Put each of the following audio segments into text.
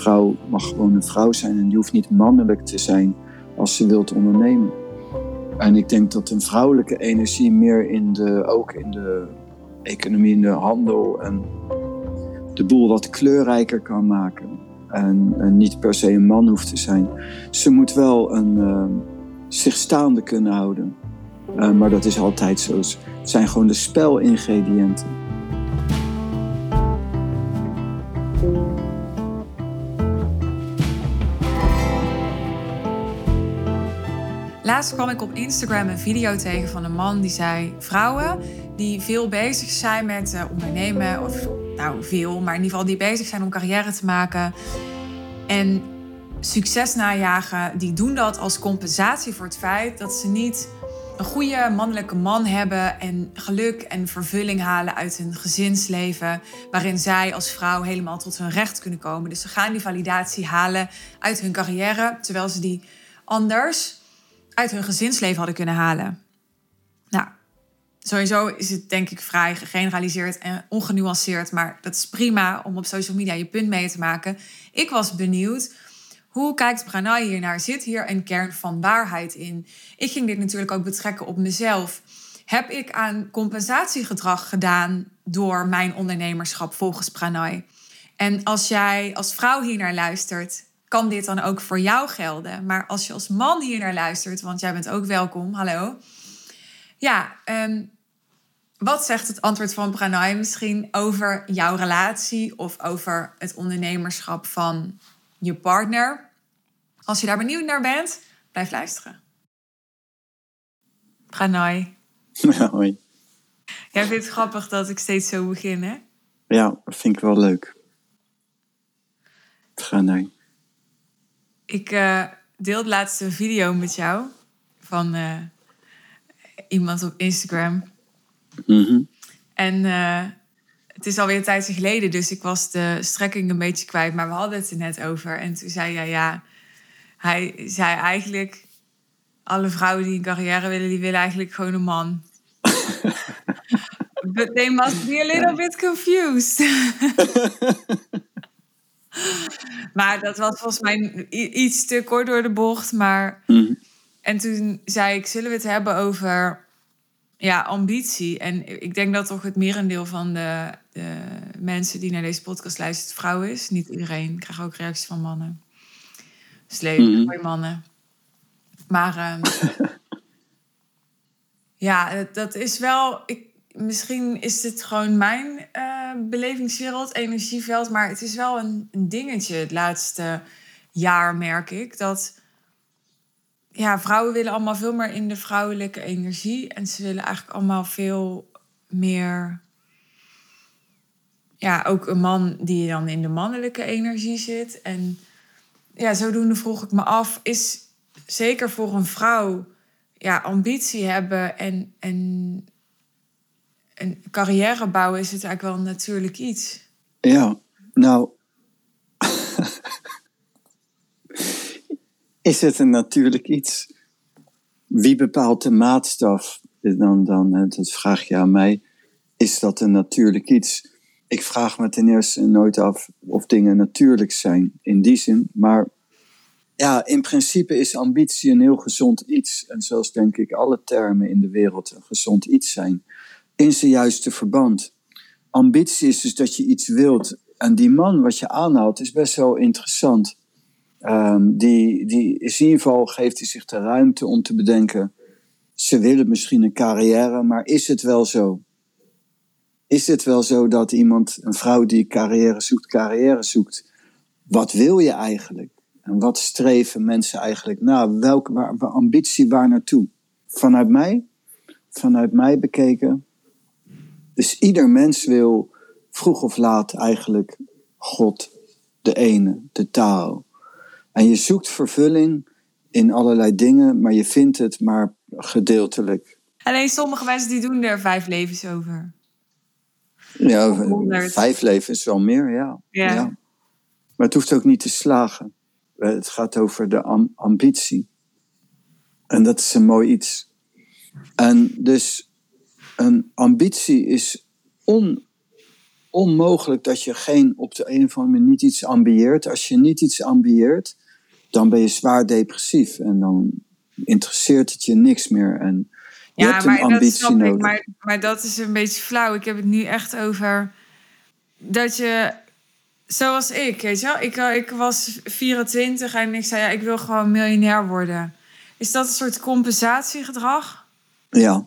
vrouw mag gewoon een vrouw zijn en die hoeft niet mannelijk te zijn als ze wilt ondernemen. En ik denk dat een vrouwelijke energie meer in de, ook in de economie, in de handel en de boel wat kleurrijker kan maken. En, niet per se een man hoeft te zijn. Ze moet wel een, uh, zich staande kunnen houden. Uh, maar dat is altijd zo. Het zijn gewoon de spelingrediënten. Laatst kwam ik op Instagram een video tegen van een man die zei: Vrouwen die veel bezig zijn met uh, ondernemen, of nou veel, maar in ieder geval die bezig zijn om carrière te maken en succes najagen, die doen dat als compensatie voor het feit dat ze niet een goede mannelijke man hebben en geluk en vervulling halen uit hun gezinsleven, waarin zij als vrouw helemaal tot hun recht kunnen komen. Dus ze gaan die validatie halen uit hun carrière, terwijl ze die anders uit hun gezinsleven hadden kunnen halen. Nou, sowieso is het denk ik vrij gegeneraliseerd en ongenuanceerd, maar dat is prima om op social media je punt mee te maken. Ik was benieuwd. Hoe kijkt Pranay hier naar? Zit hier een kern van waarheid in? Ik ging dit natuurlijk ook betrekken op mezelf. Heb ik aan compensatiegedrag gedaan door mijn ondernemerschap volgens Pranay? En als jij als vrouw hier naar luistert, kan dit dan ook voor jou gelden. Maar als je als man hier naar luistert, want jij bent ook welkom, hallo. Ja, ehm, wat zegt het antwoord van Pranay misschien over jouw relatie of over het ondernemerschap van je partner? Als je daar benieuwd naar bent, blijf luisteren. Pranay. Hoi. Jij vindt het grappig dat ik steeds zo begin, hè? Ja, vind ik wel leuk. Pranay. Ik uh, deelde laatst een video met jou van uh, iemand op Instagram. Mm En uh, het is alweer een tijdje geleden, dus ik was de strekking een beetje kwijt. Maar we hadden het er net over. En toen zei hij, ja, hij zei eigenlijk... alle vrouwen die een carrière willen, die willen eigenlijk gewoon een man. But they must be a little bit confused. maar dat was volgens mij iets te kort door de bocht. Maar... Mhm. En toen zei ik, zullen we het hebben over ja, ambitie? En ik denk dat toch het merendeel van de, de mensen die naar deze podcast luisteren vrouw is. Niet iedereen. Ik krijg ook reacties van mannen. Dus leven Mhm. voor mannen. Maar ehm, ja, dat- dat is wel... Ik, misschien is het gewoon mijn eh, belevingswereld, energieveld. Maar het is wel een, een dingetje het laatste jaar, merk ik. Dat ja, vrouwen willen allemaal veel meer in de vrouwelijke energie. En ze willen eigenlijk allemaal veel meer. Ja, ook een man die dan in de mannelijke energie zit. En ja, zodoende vroeg ik me af: is zeker voor een vrouw ja, ambitie hebben en, en een carrière bouwen, is het eigenlijk wel een natuurlijk iets? Ja, nou. is het een natuurlijk iets? Wie bepaalt de maatstaf? Dan, dan, eh, dat vraag je aan mij. Is dat een natuurlijk iets? Ik vraag me ten eerste nooit af of dingen natuurlijk zijn in die zin. Maar ja, in principe is ambitie een heel gezond iets. En zoals denk ik alle termen in de wereld een gezond iets zijn. In zijn juiste verband ambitie is dus dat je iets wilt. En die man wat je aanhaalt is best wel interessant. Ehm, die, die in ieder geval geeft hij zich de ruimte om te bedenken. Ze willen misschien een carrière, maar is het wel zo? Is het wel zo dat iemand, een vrouw die carrière zoekt, carrière zoekt? Wat wil je eigenlijk? En wat streven mensen eigenlijk na? Welke ambitie waar naartoe? Vanuit mij, vanuit mij bekeken, dus ieder mens wil vroeg of laat eigenlijk God, de ene, de taal. En je zoekt vervulling in allerlei dingen, maar je vindt het maar gedeeltelijk. Alleen sommige mensen die doen er vijf levens over. Ja, vijf levens wel meer, ja. Ja. Maar het hoeft ook niet te slagen. Eh, Het gaat over de am- ambitie. En dat is een mooi iets. En dus een ambitie is onmogelijk dat je geen op de een of andere manier niet iets ambieert. Als je niet iets ambieert, dan ben je zwaar depressief en dan interesseert het je niks meer. En je Ja, hebt maar een ambitie dat nodig. ik. Maar, maar dat is een beetje flauw. Ik heb het nu echt over dat je, zoals ik, weet je wel. Ik, eh, ik was 24 en ik zei, ja, ik wil gewoon miljonair worden. Is dat een soort compensatiegedrag? Ja.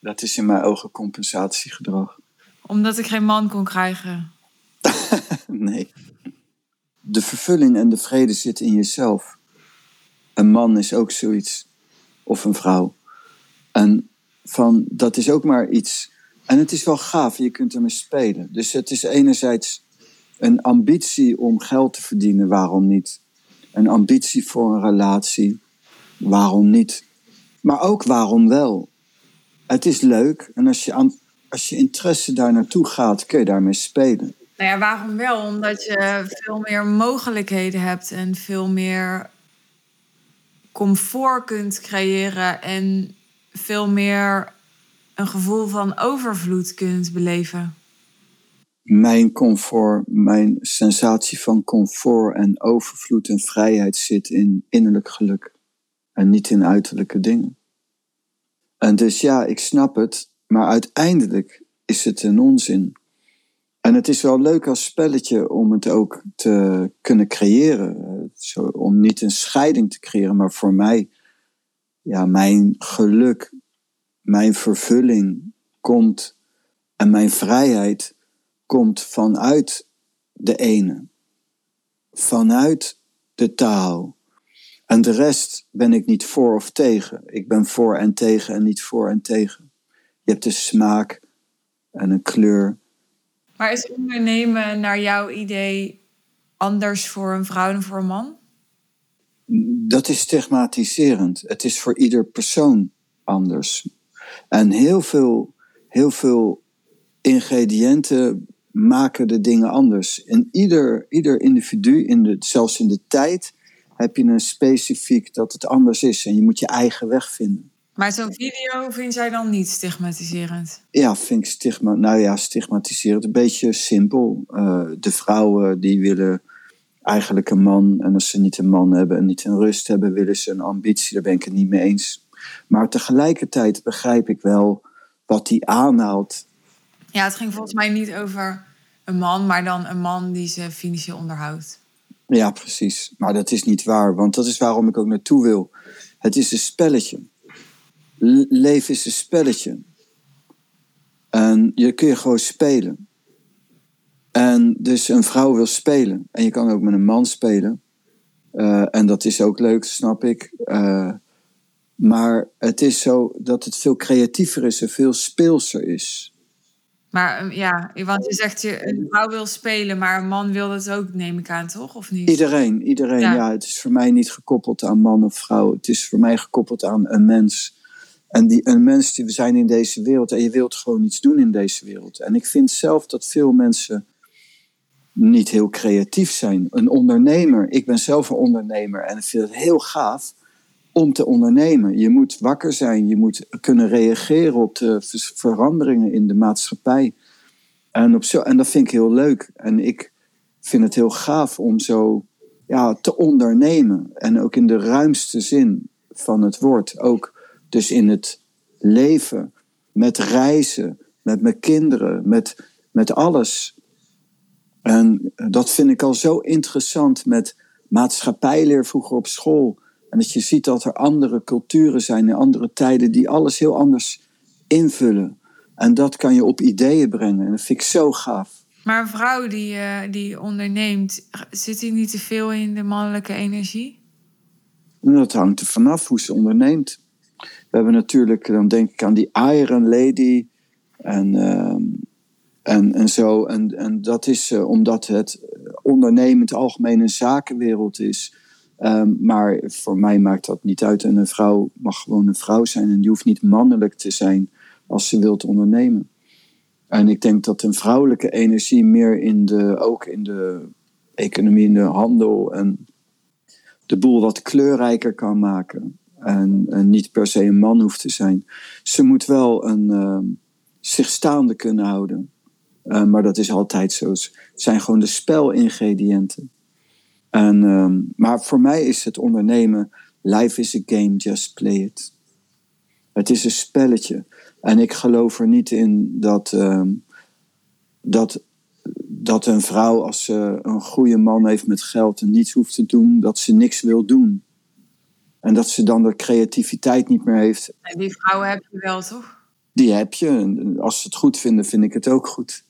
Dat is in mijn ogen compensatiegedrag. Omdat ik geen man kon krijgen. Nee. De vervulling en de vrede zitten in jezelf. Een man is ook zoiets. Of een vrouw. En van, dat is ook maar iets. En het is wel gaaf, je kunt ermee spelen. Dus het is enerzijds een ambitie om geld te verdienen, waarom niet? Een ambitie voor een relatie, waarom niet? Maar ook waarom wel? Het is leuk en als je, aan, als je interesse daar naartoe gaat, kun je daarmee spelen. Nou ja, waarom wel? Omdat je veel meer mogelijkheden hebt en veel meer comfort kunt creëren en veel meer een gevoel van overvloed kunt beleven. Mijn comfort, mijn sensatie van comfort en overvloed en vrijheid zit in innerlijk geluk en niet in uiterlijke dingen. En dus ja, ik snap het, maar uiteindelijk is het een onzin. En het is wel leuk als spelletje om het ook te kunnen creëren. Eh, Zo, om niet een scheiding te creëren, maar voor mij, ja, mijn geluk, mijn vervulling komt en mijn vrijheid komt vanuit de ene, vanuit de taal. En de rest ben ik niet voor of tegen. Ik ben voor en tegen en niet voor en tegen. Je hebt een smaak en een kleur. Maar is ondernemen naar jouw idee anders voor een vrouw dan voor een man? Dat is stigmatiserend. Het is voor ieder persoon anders. En heel veel, heel veel ingrediënten maken de dingen anders. In ieder, ieder individu, in de, zelfs in de tijd, heb je een specifiek dat het anders is. En je moet je eigen weg vinden. Maar zo'n video vind jij dan niet stigmatiserend? Ja, vind ik stigma, nou ja, stigmatiserend. Een beetje simpel. Eh, de vrouwen die willen eigenlijk een man. En als ze niet een man hebben en niet een rust hebben, willen ze een ambitie. Daar ben ik het niet mee eens. Maar tegelijkertijd begrijp ik wel wat die aanhaalt. Ja, het ging volgens mij niet over een man, maar dan een man die ze financieel onderhoudt. Ja, precies. Maar dat is niet waar, want dat is waarom ik ook naartoe wil. Het is een spelletje. Le- leven is een spelletje. En je kun je gewoon spelen. En dus een vrouw wil spelen. En je kan ook met een man spelen. Eh, en dat is ook leuk, snap ik. Eh, maar het is zo dat het veel creatiever is en veel speelser is. Maar um, ja, want je zegt je een vrouw wil spelen, maar een man wil dat ook, neem ik aan, toch? Of niet? Iedereen, iedereen. Ja. Ja. het is voor mij niet gekoppeld aan man of vrouw. Het is voor mij gekoppeld aan een mens. En die, een mens, die we zijn in deze wereld. En je wilt gewoon iets doen in deze wereld. En ik vind zelf dat veel mensen niet heel creatief zijn. Een ondernemer. Ik ben zelf een ondernemer. En ik vind het heel gaaf om te ondernemen. Je moet wakker zijn. Je moet kunnen reageren op de veranderingen in de maatschappij. En, op zo, en dat vind ik heel leuk. En ik vind het heel gaaf om zo ja, te ondernemen. En ook in de ruimste zin van het woord. Ook dus in het leven, met reizen, met mijn kinderen, met, met alles. En dat vind ik al zo interessant met maatschappijleer vroeger op school. En dat je ziet dat er andere culturen zijn in andere tijden die alles heel anders invullen. En dat kan je op ideeën brengen. En dat vind ik zo gaaf. Maar een vrouw die, eh, die onderneemt, zit die niet te veel in de mannelijke energie? En dat hangt er vanaf hoe ze onderneemt. We hebben natuurlijk, dan denk ik aan die Iron Lady en, ehm, en, en zo. En, en dat is eh, omdat het ondernemen in het algemeen een zakenwereld is. Ehm, maar voor mij maakt dat niet uit. En een vrouw mag gewoon een vrouw zijn. En die hoeft niet mannelijk te zijn als ze wilt ondernemen. En ik denk dat een vrouwelijke energie meer in de, ook in de economie, in de handel en de boel wat kleurrijker kan maken. En, niet per se een man hoeft te zijn. Ze moet wel een, ehm, zich staande kunnen houden. Uh, maar dat is altijd zo. Het zijn gewoon de spelingrediënten. En, um, maar voor mij is het ondernemen, life is a game, just play it. Het is een spelletje. En ik geloof er niet in dat, um, dat, dat een vrouw, als ze een goede man heeft met geld en niets hoeft te doen, dat ze niks wil doen. En dat ze dan de creativiteit niet meer heeft. En die vrouwen heb je wel, toch? Die heb je. En als ze het goed vinden, vind ik het ook goed.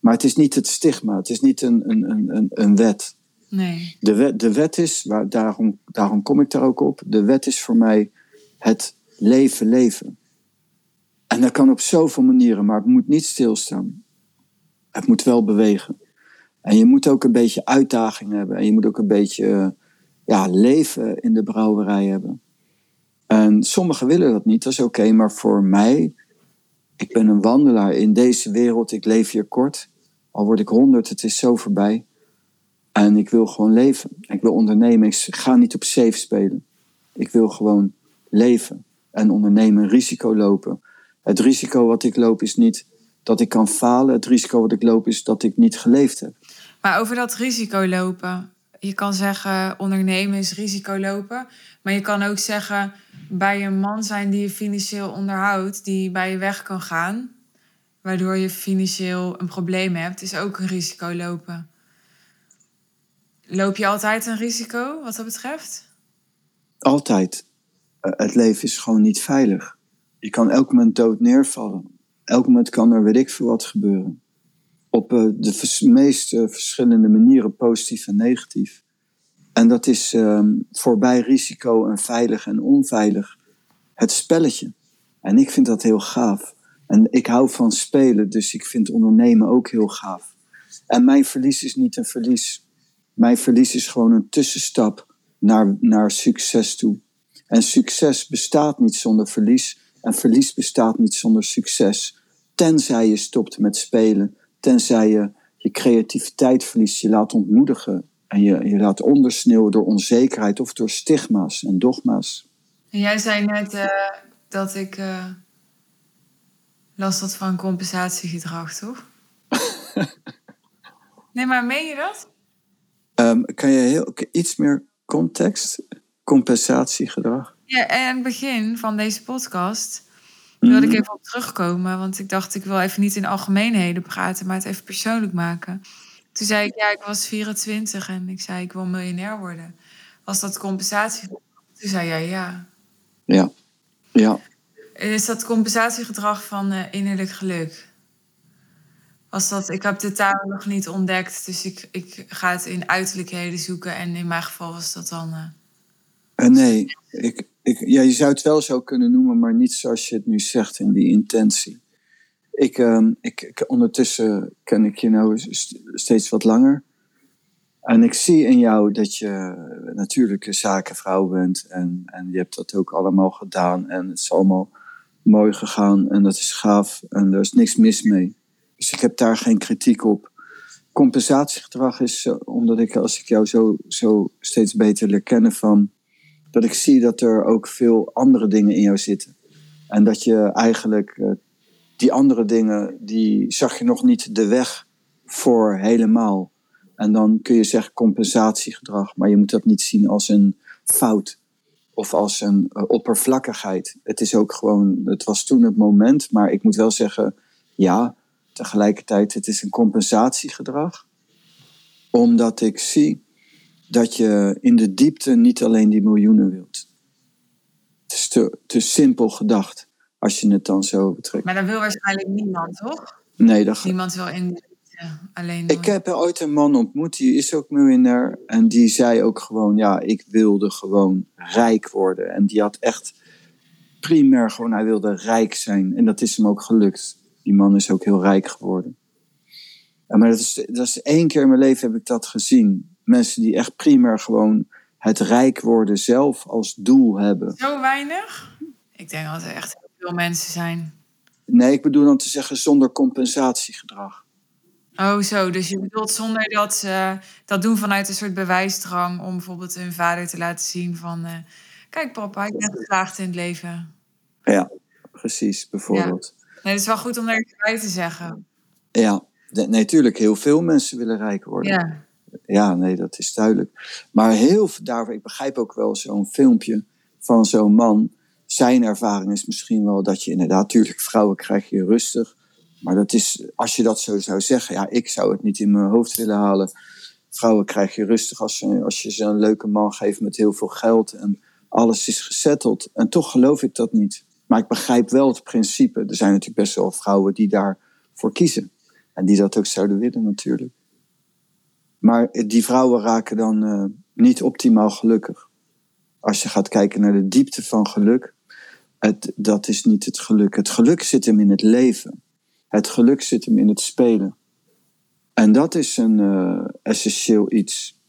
Maar het is niet het stigma. Het is niet een, een, een, een wet. Nee. De wet, de wet is, waar, daarom, daarom kom ik daar ook op. De wet is voor mij het leven leven. En dat kan op zoveel manieren, maar het moet niet stilstaan. Het moet wel bewegen. En je moet ook een beetje uitdaging hebben. En je moet ook een beetje ja, leven in de brouwerij hebben. En sommigen willen dat niet, dat is oké. maar voor mij, ik ben een wandelaar in deze wereld. Ik leef hier kort. Al word ik honderd, het is zo voorbij. En ik wil gewoon leven. Ik wil ondernemen. Ik ga niet op safe spelen. Ik wil gewoon leven en ondernemen, risico lopen. Het risico wat ik loop is niet dat ik kan falen. Het risico wat ik loop is dat ik niet geleefd heb. Maar over dat risico lopen. Je kan zeggen ondernemen is risico lopen. Maar je kan ook zeggen bij een man zijn die je financieel onderhoudt, die bij je weg kan gaan. Waardoor je financieel een probleem hebt, is ook een risico lopen. Loop je altijd een risico wat dat betreft? Altijd. Eh, het leven is gewoon niet veilig. Je kan elk moment dood neervallen. Elk moment kan er weet ik veel wat gebeuren. Op uh, de meest verschillende manieren, positief en negatief. En dat is uh, voorbij risico en veilig en onveilig het spelletje. En ik vind dat heel gaaf. En ik hou van spelen, dus ik vind ondernemen ook heel gaaf. En mijn verlies is niet een verlies. Mijn verlies is gewoon een tussenstap naar, naar succes toe. En succes bestaat niet zonder verlies. En verlies bestaat niet zonder succes. Tenzij je stopt met spelen. Tenzij je je creativiteit verliest, je laat ontmoedigen. En je, je laat ondersneeuwen door onzekerheid of door stigma's en dogma's. En jij zei net uh, dat ik uh, last had van compensatiegedrag, toch? nee, maar meen je dat? Um, kan je heel, iets meer context? Compensatiegedrag? Ja, en het begin van deze podcast wilde ik mhm. even op terugkomen. Want ik dacht, ik wil even niet in algemeenheden praten, maar het even persoonlijk maken. Toen zei ik, ja, ik was 24 en ik zei, ik wil miljonair worden. Was dat compensatie? Toen zei jij ja. Ja, ja. Is dat compensatiegedrag van uh, innerlijk geluk? Was dat, ik heb de taal nog niet ontdekt, dus ik, ik ga het in uiterlijkheden zoeken. En in mijn geval was dat dan. Uh... Uh, nee, ik, ik, ja, je zou het wel zo kunnen noemen, maar niet zoals je het nu zegt in die intentie. Ik, uh, ik, ik, ondertussen ken ik je nou steeds wat langer. En ik zie in jou dat je natuurlijk een zakenvrouw bent. En, en je hebt dat ook allemaal gedaan. En het is allemaal mooi gegaan. En dat is gaaf. En er is niks mis mee. Dus ik heb daar geen kritiek op. Compensatiegedrag is uh, omdat ik, als ik jou zo, zo steeds beter leer kennen van. Dat ik zie dat er ook veel andere dingen in jou zitten. En dat je eigenlijk uh, die andere dingen, die zag je nog niet de weg voor helemaal. En dan kun je zeggen compensatiegedrag, maar je moet dat niet zien als een fout of als een uh, oppervlakkigheid. Het is ook gewoon, het was toen het moment, maar ik moet wel zeggen, ja, tegelijkertijd, het is een compensatiegedrag. Omdat ik zie dat je in de diepte niet alleen die miljoenen wilt. Het is te, te simpel gedacht. Als je het dan zo betrekt. Maar dat wil waarschijnlijk niemand, toch? Nee, dat Niemand wil in alleen. Ik heb ooit een man ontmoet, die is ook miljonair. En die zei ook gewoon: Ja, ik wilde gewoon rijk worden. En die had echt primair gewoon, hij wilde rijk zijn. En dat is hem ook gelukt. Die man is ook heel rijk geworden. maar dat is, dat is één keer in mijn leven heb ik dat gezien. Mensen die echt primair gewoon het rijk worden zelf als doel hebben. Zo weinig? Ik denk dat er echt veel mensen zijn. Nee, ik bedoel dan te zeggen zonder compensatiegedrag. Oh, zo. Dus je bedoelt zonder dat ze dat doen vanuit een soort bewijsdrang om bijvoorbeeld hun vader te laten zien van... Uh, kijk papa, ik ben geslaagd in het leven. Ja, precies, bijvoorbeeld. Ja. Nee, het is wel goed om daar bij te zeggen. Ja, nee, natuurlijk, heel veel mensen willen rijk worden. Ja. Ja, nee, dat is duidelijk. Maar heel daarvoor, ik begrijp ook wel zo'n filmpje van zo'n man. Zijn ervaring is misschien wel dat je inderdaad, natuurlijk, vrouwen krijg je rustig. Maar dat is, als je dat zo zou zeggen, ja, ik zou het niet in mijn hoofd willen halen. Vrouwen krijg je rustig als, je, als je ze een leuke man geeft met heel veel geld en alles is gezetteld. En toch geloof ik dat niet. Maar ik begrijp wel het principe. Er zijn natuurlijk best wel vrouwen die daarvoor kiezen. En die dat ook zouden willen natuurlijk. Maar die vrouwen raken dan uh, niet optimaal gelukkig. Als je gaat kijken naar de diepte van geluk, het, dat is niet het geluk. Het geluk zit hem in het leven. Het geluk zit hem in het spelen. En dat is een uh, essentieel iets.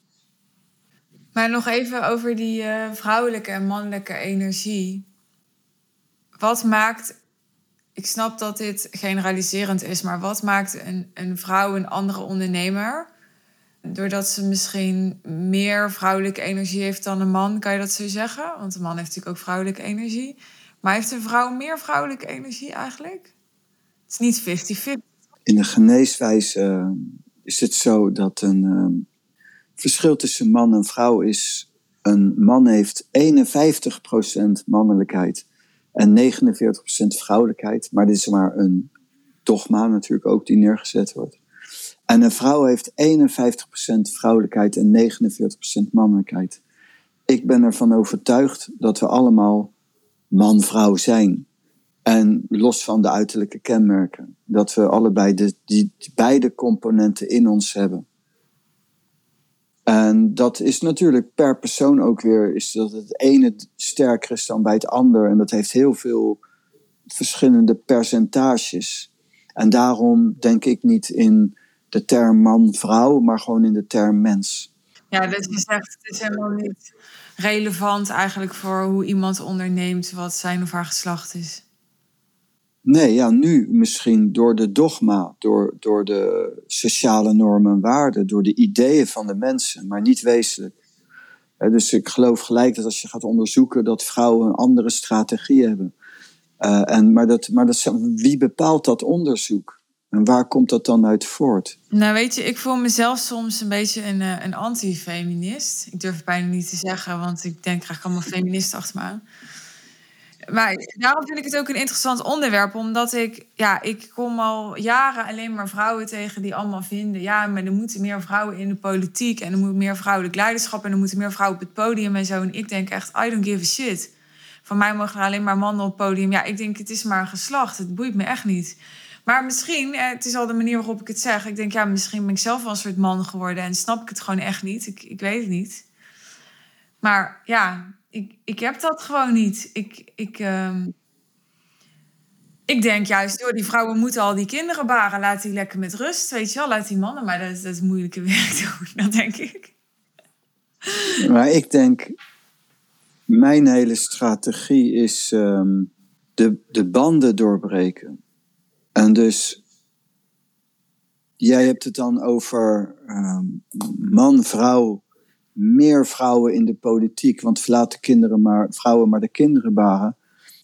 Maar nog even over die uh, vrouwelijke en mannelijke energie. Wat maakt, ik snap dat dit generaliserend is, maar wat maakt een, een vrouw een andere ondernemer? Doordat ze misschien meer vrouwelijke energie heeft dan een man, kan je dat zo zeggen? Want een man heeft natuurlijk ook vrouwelijke energie. Maar heeft een vrouw meer vrouwelijke energie eigenlijk? Het is niet 50-50. In de geneeswijze is het zo dat een uh, verschil tussen man en vrouw is. Een man heeft 51% mannelijkheid en 49% vrouwelijkheid. Maar dit is maar een dogma natuurlijk ook die neergezet wordt. En een vrouw heeft 51% vrouwelijkheid en 49% mannelijkheid. Ik ben ervan overtuigd dat we allemaal man-vrouw zijn. En los van de uiterlijke kenmerken. Dat we allebei de, die, die beide componenten in ons hebben. En dat is natuurlijk per persoon ook weer, is dat het ene sterker is dan bij het ander. En dat heeft heel veel verschillende percentages. En daarom denk ik niet in de term man-vrouw, maar gewoon in de term mens. Ja, dus je zegt het is helemaal niet relevant eigenlijk voor hoe iemand onderneemt wat zijn of haar geslacht is. Nee, ja, nu misschien door de dogma, door, door de sociale normen en waarden, door de ideeën van de mensen, maar niet wezenlijk. dus ik geloof gelijk dat als je gaat onderzoeken dat vrouwen een andere strategie hebben. Uh, en, maar dat, maar dat, wie bepaalt dat onderzoek? En waar komt dat dan uit voort? Nou, weet je, ik voel mezelf soms een beetje een, eh, een anti-feminist. Ik durf het bijna niet te zeggen, want ik denk graag allemaal feministen achter me aan. Maar daarom vind ik het ook een interessant onderwerp, omdat ik, ja, ik kom al jaren alleen maar vrouwen tegen die allemaal vinden, ja, maar er moeten meer vrouwen in de politiek en er moet meer vrouwelijk leiderschap en er moeten meer vrouwen op het podium en zo. En ik denk echt, I don't give a shit. Van mij mogen er alleen maar mannen op het podium. Ja, ik denk, het is maar een geslacht. Het boeit me echt niet. Maar misschien, eh, het is al de manier waarop ik het zeg. Ik denk, ja, misschien ben ik zelf wel een soort man geworden en snap ik het gewoon echt niet. Ik, ik weet het niet. Maar ja, ik, ik heb dat gewoon niet. Ik, ik, um, ik denk juist, door die vrouwen moeten al die kinderen baren. Laat die lekker met rust, weet je wel. Laat die mannen maar dat, dat is moeilijke werk doen, dat denk ik. Maar ik denk, mijn hele strategie is um, de, de banden doorbreken. En dus, jij hebt het dan over um, man, vrouw, meer vrouwen in de politiek. Want laat de kinderen maar, vrouwen maar de kinderen baren.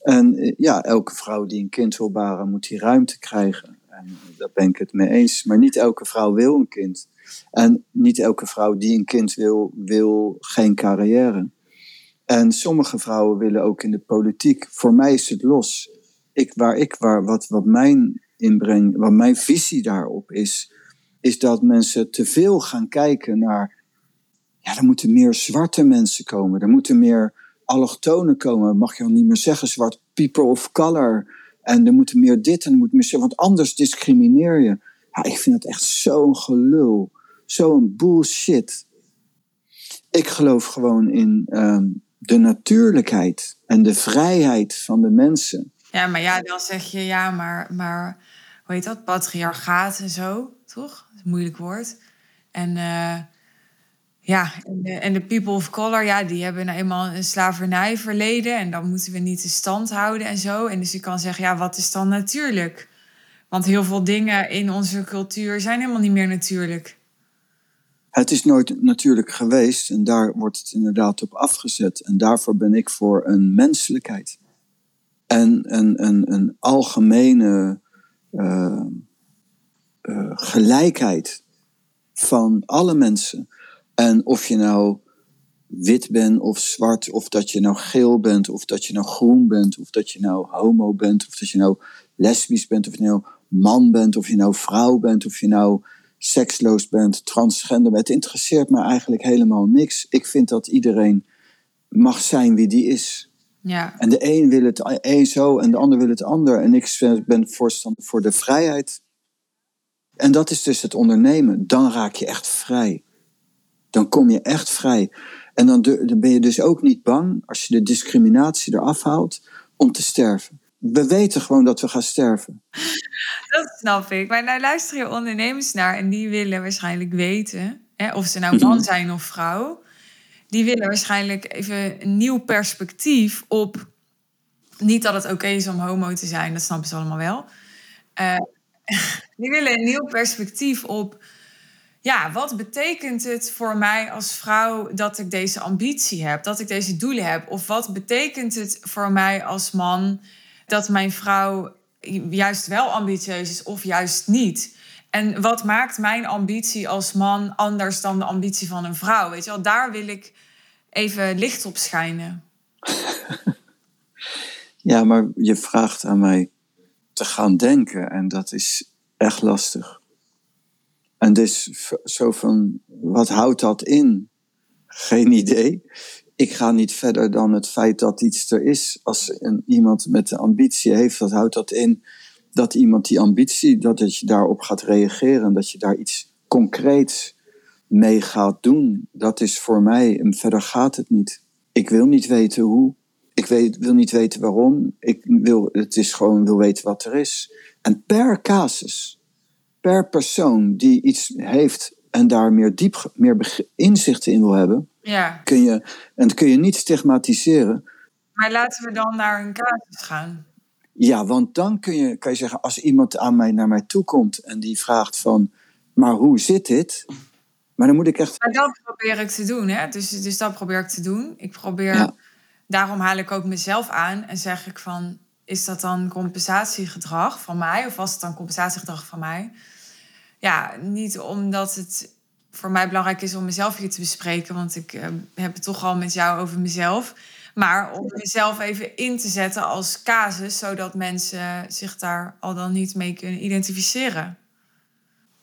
En eh, ja, elke vrouw die een kind wil baren, moet die ruimte krijgen. En daar ben ik het mee eens. Maar niet elke vrouw wil een kind. En niet elke vrouw die een kind wil, wil geen carrière. En sommige vrouwen willen ook in de politiek. Voor mij is het los. Ik, waar ik, waar, wat, wat mijn inbreng, wat mijn visie daarop is, is dat mensen te veel gaan kijken naar ja, er moeten meer zwarte mensen komen. Er moeten meer allochtonen komen. Mag je al niet meer zeggen, zwart people of color. En er moeten meer dit en er moet meer zo, want anders discrimineer je. Ja, ik vind het echt zo'n gelul. Zo'n bullshit. Ik geloof gewoon in um, de natuurlijkheid en de vrijheid van de mensen. Ja, maar ja, dan zeg je ja, maar, maar hoe heet dat? Patriarchaat en zo, toch? Dat is moeilijk woord. En uh, ja, en de, people of color, ja, die hebben nou eenmaal een slavernij verleden. En dan moeten we niet de stand houden en zo. En dus je kan zeggen, ja, wat is dan natuurlijk? Want heel veel dingen in onze cultuur zijn helemaal niet meer natuurlijk. Het is nooit natuurlijk geweest en daar wordt het inderdaad op afgezet. En daarvoor ben ik voor een menselijkheid. En een, een, een algemene uh, eh, gelijkheid van alle mensen. En of je nou wit bent of zwart, of dat je nou geel bent, of dat je nou groen bent, of dat je nou homo bent, of dat je nou lesbisch bent, of je nou man bent, of je nou vrouw bent, of je nou seksloos bent, transgender bent. Het interesseert me eigenlijk helemaal niks. Ik vind dat iedereen mag zijn wie die is. Ja. En de een wil het een zo en de ander wil het ander. En ik ben voorstander voor de vrijheid. En dat is dus het ondernemen. Dan raak je echt vrij. Dan kom je echt vrij. En dan, dan ben je dus ook niet bang, als je de discriminatie eraf haalt, om te sterven. We weten gewoon dat we gaan sterven. Dat snap ik. Maar nou luister je ondernemers naar en die willen waarschijnlijk weten, hè, of ze nou man mhm. zijn of vrouw, die willen waarschijnlijk even een nieuw perspectief op. Niet dat het oké is om homo te zijn, dat snappen ze allemaal wel. Uh, die willen een nieuw perspectief op. Ja, wat betekent het voor mij als vrouw dat ik deze ambitie heb, dat ik deze doelen heb? Of wat betekent het voor mij als man dat mijn vrouw juist wel ambitieus is of juist niet? En wat maakt mijn ambitie als man anders dan de ambitie van een vrouw? Weet je wel, daar wil ik even licht op schijnen. ja, maar je vraagt aan mij te gaan denken en dat is echt lastig. En dus zo van, wat houdt dat in? Geen idee. Ik ga niet verder dan het feit dat iets er is. Als een, iemand met de ambitie heeft, wat houdt dat in? Dat iemand die ambitie, dat je daarop gaat reageren. Dat je daar iets concreets mee gaat doen. Dat is voor mij, en verder gaat het niet. Ik wil niet weten hoe. Ik wil niet weten waarom. Ik wil, het is gewoon wil weten wat er is. En per casus, per persoon die iets heeft en daar meer diep meer inzichten in wil hebben, ja. kun je, en dat kun je niet stigmatiseren. Maar laten we dan naar een casus gaan. Ja, want dan kun je, kan je zeggen, als iemand aan mij, naar mij toe komt en die vraagt van, maar hoe zit dit? Maar dan moet ik echt. Maar dat probeer ik te doen, hè? Dus, dus dat probeer ik te doen. Ik probeer. Daarom haal ik ook mezelf aan en zeg ik van: is dat dan compensatiegedrag van mij? Of was het dan compensatiegedrag van mij? Ja, niet omdat het voor mij belangrijk is om mezelf hier te bespreken, want ik uh, heb het toch al met jou over mezelf. Maar om mezelf even in te zetten als casus, zodat mensen zich daar al dan niet mee kunnen identificeren.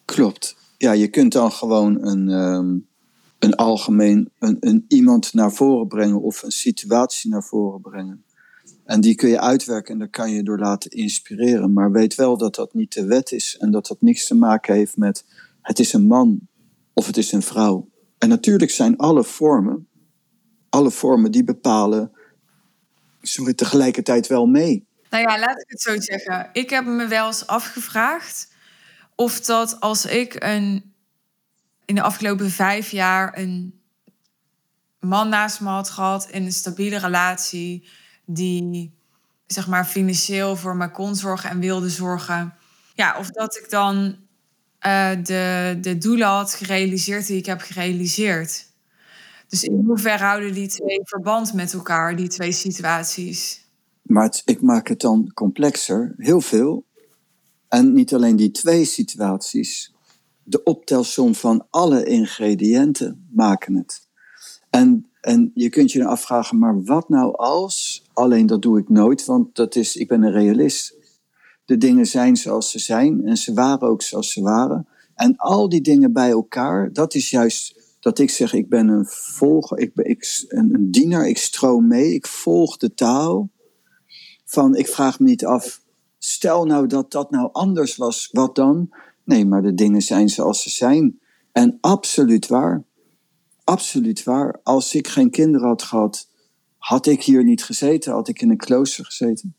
Klopt ja, je kunt dan gewoon een, ehm, een algemeen een, een iemand naar voren brengen of een situatie naar voren brengen. En die kun je uitwerken en daar kan je door laten inspireren. Maar weet wel dat dat niet de wet is en dat dat niks te maken heeft met het is een man of het is een vrouw. En natuurlijk zijn alle vormen, alle vormen die bepalen, sorry, tegelijkertijd wel mee. Nou ja, laat ik het zo zeggen. Ik heb me wel eens afgevraagd of dat als ik een, in de afgelopen vijf jaar een man naast me had gehad in een stabiele relatie, die zeg maar financieel voor mij kon zorgen en wilde zorgen. Ja, of dat ik dan uh, de, de doelen had gerealiseerd die ik heb gerealiseerd. Dus in hoeverre houden die twee verband met elkaar, die twee situaties? Maar ik maak het dan complexer, heel veel. En niet alleen die twee situaties, de optelsom van alle ingrediënten maken het. En, en je kunt je dan afvragen, maar wat nou als? Alleen dat doe ik nooit, want dat is, ik ben een realist. De dingen zijn zoals ze zijn en ze waren ook zoals ze waren. En al die dingen bij elkaar, dat is juist dat ik zeg, ik ben een volger, ik ben ik, een, een diener, ik stroom mee, ik volg de taal. Van, ik vraag me niet af, stel nou dat dat nou anders was, wat dan? Nee, maar de dingen zijn zoals ze zijn. En absoluut waar. Absoluut waar. Als ik geen kinderen had gehad, had ik hier niet gezeten, had ik in een klooster gezeten.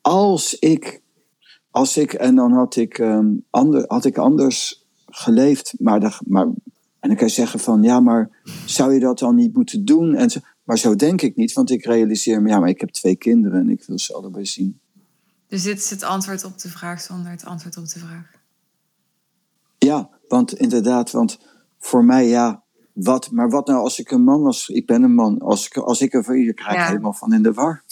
Als ik, als ik en dan had ik, um, ander, had ik anders geleefd, maar, de, maar en dan kan je zeggen van, ja, maar zou je dat dan niet moeten doen? En zo, maar zo denk ik niet, want ik realiseer me, ja, maar ik heb twee kinderen en ik wil ze allebei zien. Dus dit is het antwoord op de vraag zonder het antwoord op de vraag. Ja, want inderdaad, want voor mij ja, wat, maar wat nou als ik een man was? Ik ben een man. Als ik, als ik een vrouw, Ja. helemaal van in de war.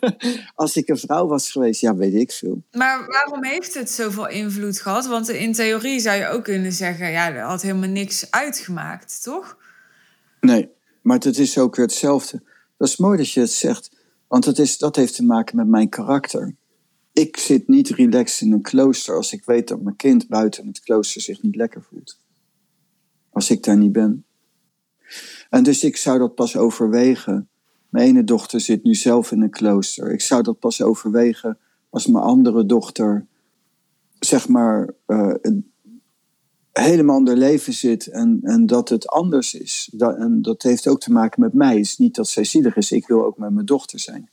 als ik een vrouw was geweest, ja, weet ik veel. Maar waarom heeft het zoveel invloed gehad? Want in theorie zou je ook kunnen zeggen, ja, dat had helemaal niks uitgemaakt, toch? Nee, maar het is ook weer hetzelfde. Dat is mooi dat je het zegt, want het is, dat heeft te maken met mijn karakter. Ik zit niet relaxed in een klooster als ik weet dat mijn kind buiten het klooster zich niet lekker voelt. Als ik daar niet ben. En dus ik zou dat pas overwegen. Mijn ene dochter zit nu zelf in een klooster. Ik zou dat pas overwegen als mijn andere dochter, zeg maar, eh, een helemaal ander leven zit en, en dat het anders is. Dat, en dat heeft ook te maken met mij. Het is niet dat zij zielig is, ik wil ook met mijn dochter zijn.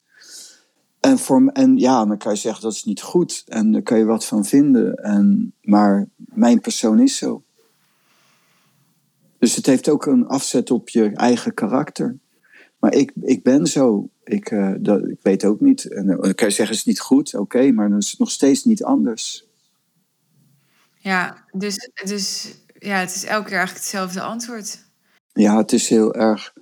En, voor, en ja, dan kan je zeggen dat is niet goed en daar kan je wat van vinden. En, maar mijn persoon is zo. Dus het heeft ook een afzet op je eigen karakter. Maar ik, ik ben zo. Ik, eh, dat, ik weet ook niet. En dan kan je zeggen, het is niet goed. Oké, maar dan is het nog steeds niet anders. Ja, dus, dus ja, het is elke keer eigenlijk hetzelfde antwoord. Ja, het is heel erg.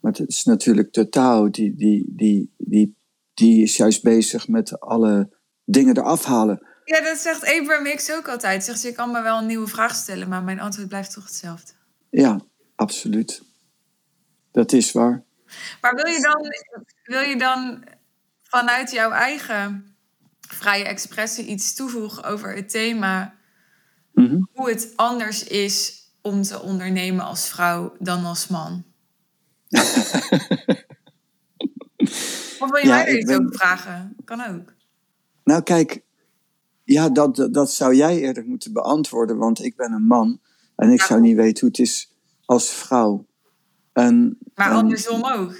Maar het is natuurlijk de Tao, die, die, die, die, die is juist bezig met alle dingen eraf halen. Ja, dat zegt Abraham Hicks ook altijd. Zegt ze, je kan me wel een nieuwe vraag stellen, maar mijn antwoord blijft toch hetzelfde. Ja, absoluut. Dat is waar. Maar wil je dan, wil je dan vanuit jouw eigen vrije expressie iets toevoegen over het thema Mhm. hoe het anders is om te ondernemen als vrouw dan als man? Of wil je Ja, mij er iets ben- over vragen? Kan ook. Nou, kijk, ja, dat, dat zou jij eerder moeten beantwoorden, want ik ben een man en ik Ja. zou niet weten hoe het is als vrouw. En, Maar en- andersom ook.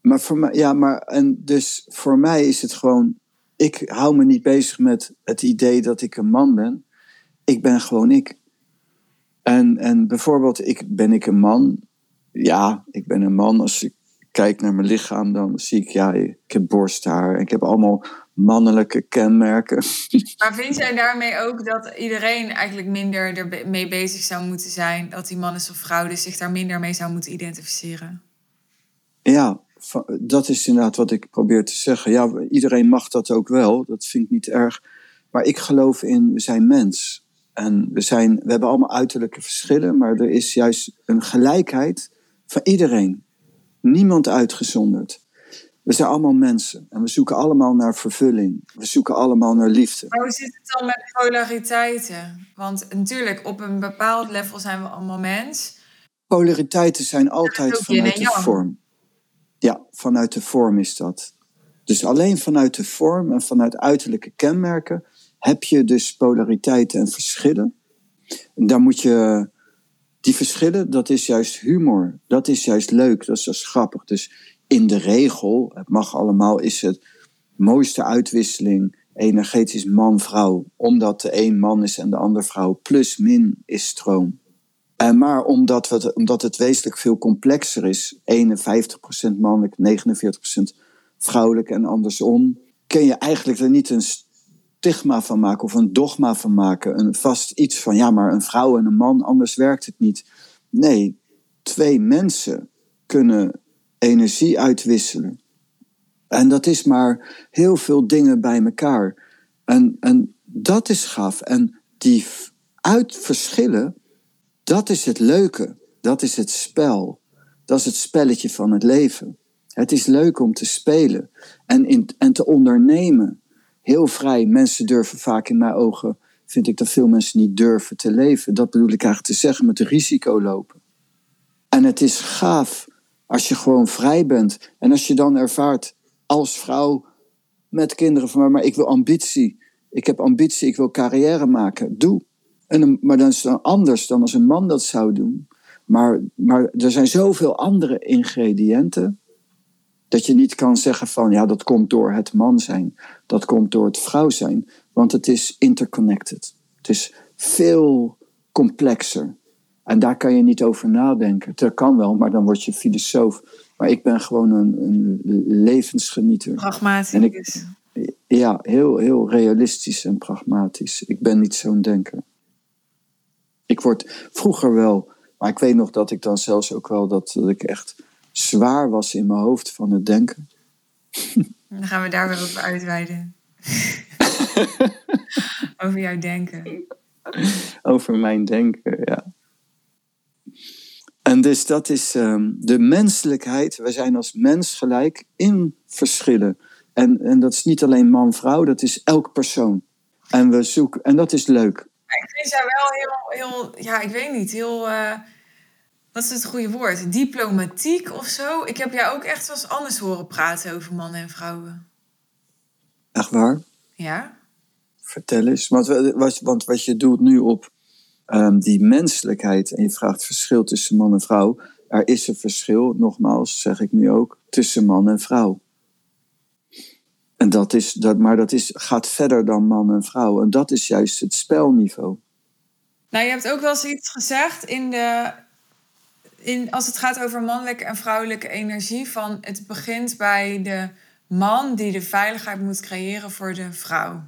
Maar voor mij, ja, maar en dus voor mij is het gewoon. Ik hou me niet bezig met het idee dat ik een man ben. Ik ben gewoon ik. En, en bijvoorbeeld, ik, ben ik een man? Ja, ik ben een man. Als ik kijk naar mijn lichaam, dan zie ik, ja, ik heb borsthaar. Ik heb allemaal mannelijke kenmerken. Maar vind jij daarmee ook dat iedereen eigenlijk minder ermee bezig zou moeten zijn? Dat die man is of vrouw, dus zich daar minder mee zou moeten identificeren? Ja, dat is inderdaad wat ik probeer te zeggen. Ja, iedereen mag dat ook wel. Dat vind ik niet erg. Maar ik geloof in, we zijn mens. En we, zijn, we hebben allemaal uiterlijke verschillen, maar er is juist een gelijkheid van iedereen. Niemand uitgezonderd. We zijn allemaal mensen en we zoeken allemaal naar vervulling. We zoeken allemaal naar liefde. Maar hoe zit het dan met polariteiten? Want natuurlijk, op een bepaald level zijn we allemaal mens. Polariteiten zijn altijd vanuit de vorm. Ja, vanuit de vorm is dat. Dus alleen vanuit de vorm en vanuit uiterlijke kenmerken heb je dus polariteiten en verschillen. En daar moet je. Die verschillen, dat is juist humor. Dat is juist leuk, dat is juist grappig. Dus in de regel, het mag allemaal, is het mooiste uitwisseling energetisch man-vrouw. Omdat de een man is en de ander vrouw. Plus min is stroom. En maar omdat, we omdat het wezenlijk veel complexer is, 51% mannelijk, 49% vrouwelijk en andersom, kun je eigenlijk er niet een stigma van maken of een dogma van maken. Een vast iets van, ja, maar een vrouw en een man, anders werkt het niet. Nee, twee mensen kunnen energie uitwisselen. En dat is maar heel veel dingen bij elkaar. En, en dat is gaaf. En die v- uitverschillen, dat is het leuke. Dat is het spel. Dat is het spelletje van het leven. Het is leuk om te spelen en, in, en te ondernemen. Heel vrij. Mensen durven vaak in mijn ogen, vind ik dat veel mensen niet durven te leven. Dat bedoel ik eigenlijk te zeggen met risico lopen. En het is gaaf als je gewoon vrij bent. En als je dan ervaart als vrouw met kinderen van maar ik wil ambitie. Ik heb ambitie, ik wil carrière maken. Doe. En, maar dan is het anders dan als een man dat zou doen. Maar, maar er zijn zoveel andere ingrediënten. Dat je niet kan zeggen van ja, dat komt door het man zijn. Dat komt door het vrouw zijn. Want het is interconnected. Het is veel complexer. En daar kan je niet over nadenken. Dat kan wel, maar dan word je filosoof. Maar ik ben gewoon een, een levensgenieter. Pragmatisch. En ik- Ja, heel, heel realistisch en pragmatisch. Ik ben niet zo'n denker. Ik word vroeger wel Maar ik weet nog dat ik dan zelfs ook wel dat, dat ik echt zwaar was in mijn hoofd van het denken. Dan gaan we daar weer over uitweiden. over jouw denken. Over mijn denken, ja. En dus dat is um, de menselijkheid. We zijn als mens gelijk in verschillen. En, en dat is niet alleen man-vrouw, dat is elk persoon. En we zoeken, en dat is leuk. Ik vind jou wel heel, heel, ja, ik weet niet, heel, uh, wat is het goede woord? Diplomatiek of zo. Ik heb jou ook echt wel eens anders horen praten over mannen en vrouwen. Echt waar? Ja. Vertel eens. Want, want wat je doet nu op um, die menselijkheid en je vraagt verschil tussen man en vrouw. Er is een verschil, nogmaals zeg ik nu ook, tussen man en vrouw. En dat is, dat, maar dat is, gaat verder dan man en vrouw. En dat is juist het spelniveau. Nou, je hebt ook wel eens iets gezegd in de. In, als het gaat over mannelijke en vrouwelijke energie, van het begint bij de man die de veiligheid moet creëren voor de vrouw.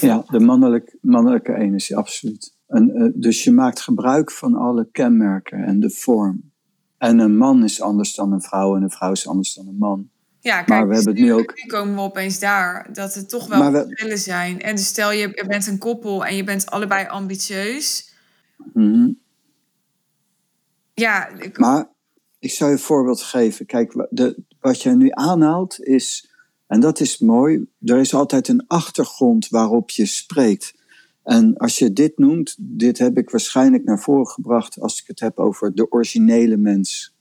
Ja, de mannelijk, mannelijke energie, absoluut. En, uh, dus je maakt gebruik van alle kenmerken en de vorm. En een man is anders dan een vrouw en een vrouw is anders dan een man. Ja, kijk, maar we hebben het nu ook. Nu komen we opeens daar dat het toch wel we... verschillen zijn. En dus stel je, bent een koppel en je bent allebei ambitieus. Mm Ja, ik... maar ik zou je een voorbeeld geven. Kijk, de, wat jij nu aanhaalt is, en dat is mooi, er is altijd een achtergrond waarop je spreekt. En als je dit noemt, dit heb ik waarschijnlijk naar voren gebracht als ik het heb over de originele mens.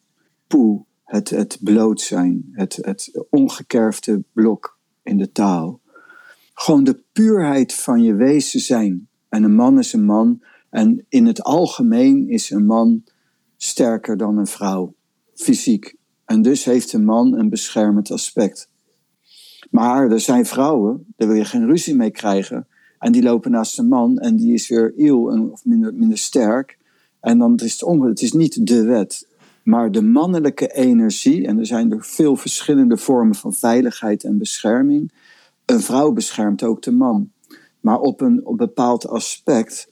Poe, het, het bloot zijn, het, het ongekerfde blok in de taal. Gewoon de puurheid van je wezen zijn. En een man is een man. En in het algemeen is een man sterker dan een vrouw, fysiek. En dus heeft een man een beschermend aspect. Maar er zijn vrouwen, daar wil je geen ruzie mee krijgen. En die lopen naast een man en die is weer iel of minder, minder sterk. En dan is het om, het is niet de wet. Maar de mannelijke energie, en er zijn er veel verschillende vormen van veiligheid en bescherming. Een vrouw beschermt ook de man. Maar op een, op bepaald aspect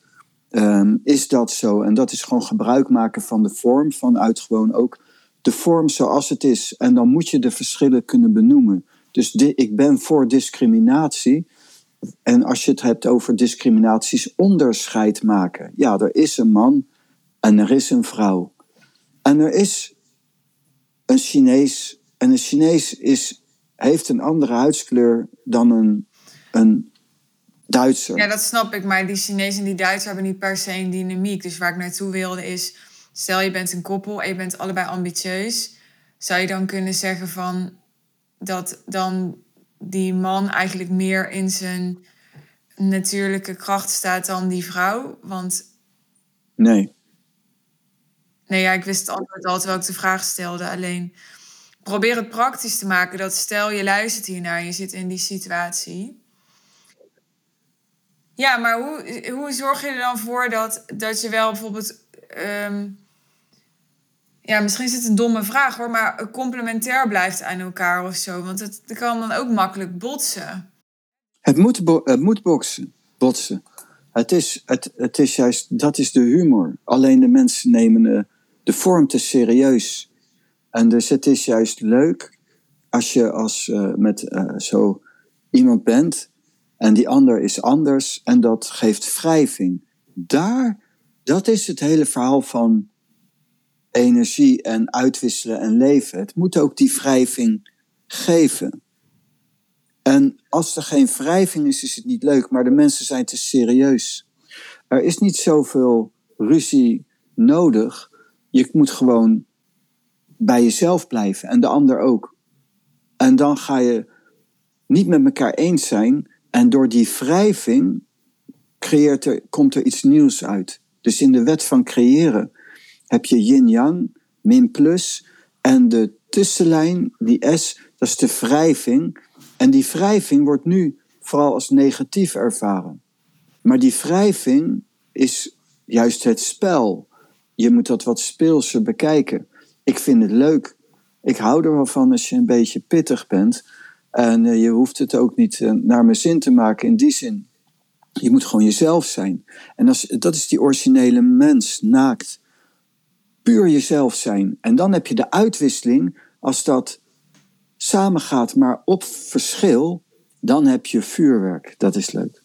um, is dat zo. En dat is gewoon gebruik maken van de vorm, vanuit gewoon ook de vorm zoals het is. En dan moet je de verschillen kunnen benoemen. Dus ik ben voor discriminatie. En als je het hebt over discriminaties, onderscheid maken. Ja, er is een man en er is een vrouw. En er is een Chinees. En een Chinees is, heeft een andere huidskleur dan een, een Duitser. Ja, dat snap ik. Maar die Chinees en die Duitser hebben niet per se een dynamiek. Dus waar ik naartoe wilde is... Stel je bent een koppel en je bent allebei ambitieus. Zou je dan kunnen zeggen van... Dat dan die man eigenlijk meer in zijn natuurlijke kracht staat dan die vrouw? Want... Nee. Nee, ja, ik wist het antwoord al terwijl ik de vraag stelde. Alleen probeer het praktisch te maken. Dat stel je luistert hiernaar je zit in die situatie. Ja, maar hoe, hoe zorg je er dan voor dat, dat je wel bijvoorbeeld. Ehm, ja, misschien is het een domme vraag hoor, maar complementair blijft aan elkaar of zo. Want het, kan dan ook makkelijk botsen. Het moet, het moet boksen, botsen. Het is, het, het is juist, dat is de humor. Alleen de mensen nemen uh, de vorm te serieus. En dus het is juist leuk als je als uh, met uh, zo iemand bent en die ander is anders en dat geeft wrijving. Daar, dat is het hele verhaal van energie en uitwisselen en leven. Het moet ook die wrijving geven. En als er geen wrijving is, is het niet leuk, maar de mensen zijn te serieus. Er is niet zoveel ruzie nodig je moet gewoon bij jezelf blijven en de ander ook. En dan ga je niet met elkaar eens zijn. En door die wrijving creëert er, komt er iets nieuws uit. Dus in de wet van creëren heb je yin-yang, min plus. En de tussenlijn, die S, dat is de wrijving. En die wrijving wordt nu vooral als negatief ervaren. Maar die wrijving is juist het spel je moet dat wat speelser bekijken. Ik vind het leuk. Ik hou er wel van als je een beetje pittig bent. En eh, je hoeft het ook niet uh, naar mijn zin te maken in die zin. Je moet gewoon jezelf zijn. En als, dat is die originele mens, naakt. Puur jezelf zijn. En dan heb je de uitwisseling, als dat samengaat, maar op verschil, dan heb je vuurwerk. Dat is leuk.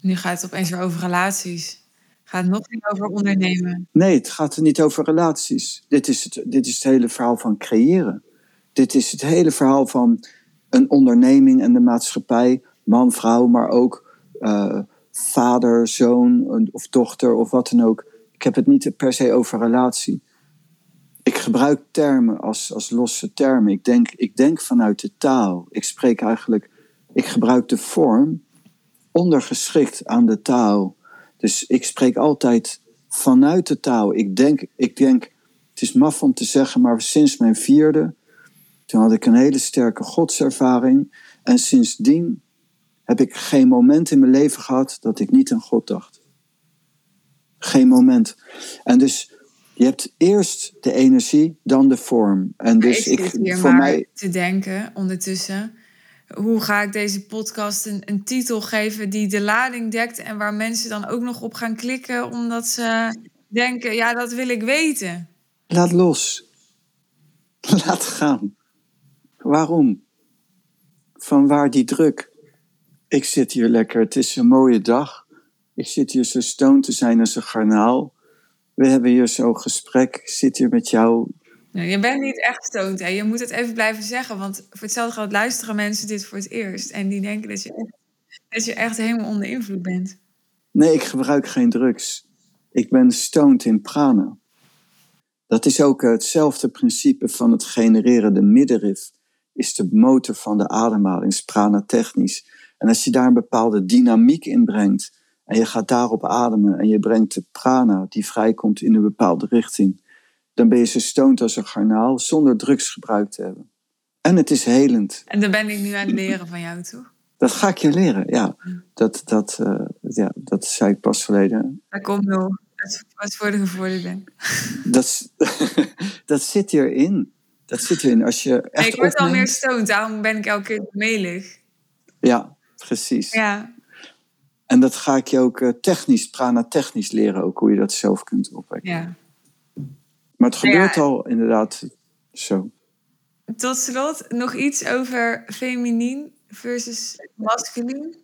Nu gaat het opeens weer over relaties. Gaat het nog niet over ondernemen? Nee, het gaat er niet over relaties. Dit is het, dit is het hele verhaal van creëren. Dit is het hele verhaal van een onderneming en de maatschappij, man, vrouw, maar ook uh, vader, zoon of dochter of wat dan ook. Ik heb het niet per se over relatie. Ik gebruik termen als, als losse termen. Ik denk, ik denk vanuit de taal. Ik spreek eigenlijk, ik gebruik de vorm ondergeschikt aan de taal. Dus ik spreek altijd vanuit de taal. Ik denk, ik denk, het is maf om te zeggen, maar sinds mijn vierde, toen had ik een hele sterke godservaring. En sindsdien heb ik geen moment in mijn leven gehad dat ik niet aan God dacht. Geen moment. En dus je hebt eerst de energie, dan de vorm. En dus ik, ik voor mij te denken ondertussen. Hoe ga ik deze podcast een, een, titel geven die de lading dekt en waar mensen dan ook nog op gaan klikken omdat ze denken, ja, dat wil ik weten. Laat los. Laat gaan. Waarom? Van waar die druk? ik zit hier lekker, het is een mooie dag. Ik zit hier zo stoned te zijn als een garnaal. We hebben hier zo'n gesprek, ik zit hier met jou. je bent niet echt stoned, hè? je moet het even blijven zeggen. Want voor hetzelfde geld luisteren mensen dit voor het eerst. En die denken dat je, echt, dat je echt helemaal onder invloed bent. Nee, ik gebruik geen drugs. Ik ben stoned in prana. Dat is ook hetzelfde principe van het genereren. De middenrif is de motor van de ademhaling, prana technisch. En als je daar een bepaalde dynamiek in brengt en je gaat daarop ademen en je brengt de prana die vrijkomt in een bepaalde richting, dan ben je zo stoned als een garnaal zonder drugsgebruik te hebben. En het is helend. En dan ben ik nu aan het leren van jou, toch? Dat ga ik je leren, ja. Dat, dat, uh, ja, dat zei ik pas verleden. Dat komt nog. Wat voor de gevorderde. Dat, dat zit hierin. Dat zit erin. Als je echt ik word al meer stoned, daarom ben ik elke keer melig. Ja, precies. Ja. En dat ga ik je ook uh, technisch, prana-technisch leren, ook hoe je dat zelf kunt opwekken. Ja. Maar het gebeurt al inderdaad zo. Tot slot nog iets over feminien versus masculien.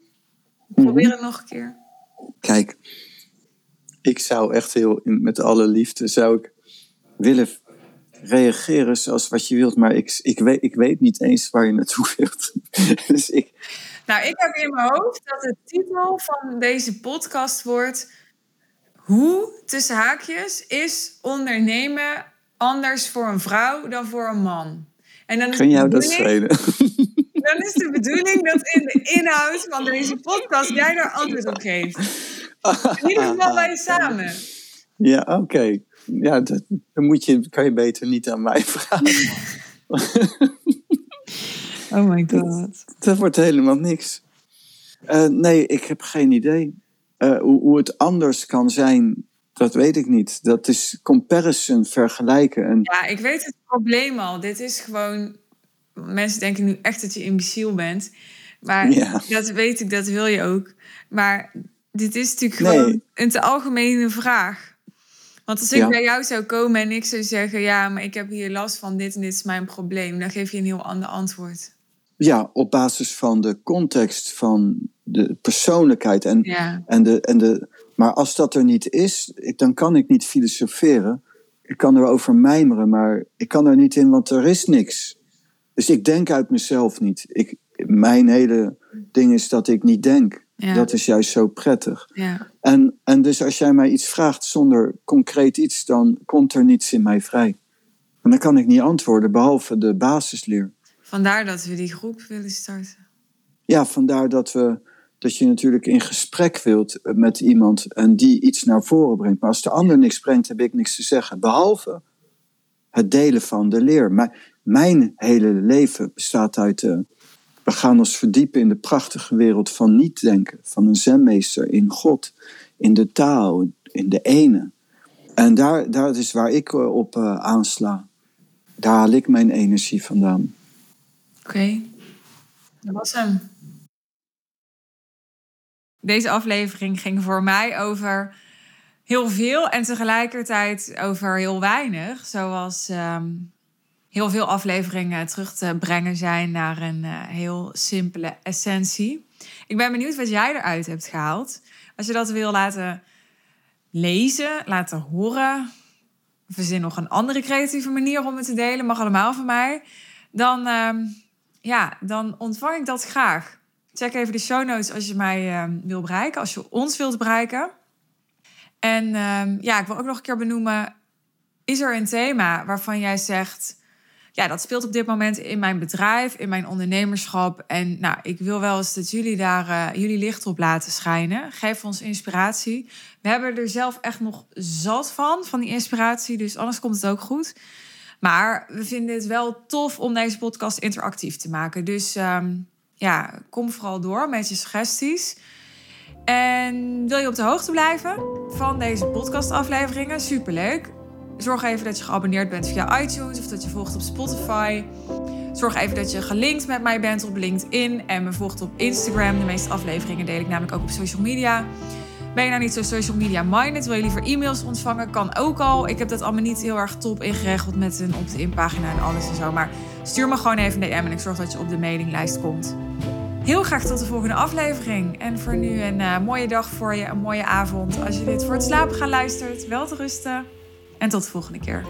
Probeer mhm. het nog een keer. Kijk, ik zou echt heel, met alle liefde, zou ik willen reageren zoals wat je wilt, maar ik, ik, weet, ik weet niet eens waar je naartoe wilt. dus ik, nou, ik heb in mijn hoofd dat de titel van deze podcast wordt... Hoe, tussen haakjes, is ondernemen anders voor een vrouw dan voor een man? En dan Kun jou dat schelen? Dan is de bedoeling dat in de inhoud van deze podcast jij daar antwoord op geeft. In ieder geval wij samen. Ja, oké. Ja, dat, dan moet je, kan je beter niet aan mij vragen. Oh my god. Dat, wordt helemaal niks. Uh, nee, ik heb geen idee. Uh, hoe, hoe, het anders kan zijn, dat weet ik niet. Dat is comparison, vergelijken. En... Ja, ik weet het probleem al. Dit is gewoon. Mensen denken nu echt dat je imbeciel bent. Maar ja. dat weet ik, dat wil je ook. Maar dit is natuurlijk gewoon een te algemene vraag. Want als ik ja. bij jou zou komen en ik zou zeggen: Ja, maar ik heb hier last van dit en dit is mijn probleem, dan geef je een heel ander antwoord. Ja, op basis van de context van de persoonlijkheid. En, en de, en de, maar als dat er niet is, dan kan ik niet filosoferen. Ik kan erover mijmeren, maar ik kan er niet in, want er is niks. Dus ik denk uit mezelf niet. Ik, mijn hele ding is dat ik niet denk. Dat is juist zo prettig. Ja. En, en dus als jij mij iets vraagt zonder concreet iets, dan komt er niets in mij vrij. En dan kan ik niet antwoorden, behalve de basisleer. Vandaar dat we die groep willen starten. Ja, vandaar dat, we, dat je natuurlijk in gesprek wilt met iemand en die iets naar voren brengt. Maar als de ander niks brengt, heb ik niks te zeggen. Behalve het delen van de leer. Mijn hele leven bestaat uit. Uh, we gaan ons verdiepen in de prachtige wereld van niet-denken. Van een zenmeester in God, in de taal, in de ene. En daar, daar is waar ik eh, op aansla. Daar haal ik mijn energie vandaan. Oké, dat was hem. deze aflevering ging voor mij over heel veel en tegelijkertijd over heel weinig. Zoals ehm, heel veel afleveringen terug te brengen zijn naar een uh, heel simpele essentie. Ik ben benieuwd wat jij eruit hebt gehaald. Als je dat wil laten lezen, laten horen, verzin nog een andere creatieve manier om het te delen, mag allemaal van mij. Dan, ehm, ja, dan ontvang ik dat graag. Check even de show notes als je mij uh, wil bereiken, als je ons wilt bereiken. En ehm, ja, ik wil ook nog een keer benoemen: is er een thema waarvan jij zegt ja, dat speelt op dit moment in mijn bedrijf, in mijn ondernemerschap. En nou, ik wil wel eens dat jullie daar uh, jullie licht op laten schijnen. Geef ons inspiratie. We hebben er zelf echt nog zat van, van die inspiratie. Dus anders komt het ook goed. Maar we vinden het wel tof om deze podcast interactief te maken. Dus um, ja, kom vooral door met je suggesties. En wil je op de hoogte blijven van deze podcastafleveringen? Superleuk. Zorg even dat je geabonneerd bent via iTunes of dat je volgt op Spotify. Zorg even dat je gelinkt met mij bent op LinkedIn en me volgt op Instagram. De meeste afleveringen deel ik namelijk ook op social media. Ben je nou niet zo social media minded? Wil je liever e-mails ontvangen? Kan ook al. Ik heb dat allemaal niet heel erg top ingeregeld met een opt-in pagina en alles en zo. Maar stuur me gewoon even een DM en ik zorg dat je op de mailinglijst komt. Heel graag tot de volgende aflevering. En voor nu een uh, mooie dag voor je, een mooie avond. Als je dit voor het slapen gaan luistert, wel te rusten. En tot de volgende keer.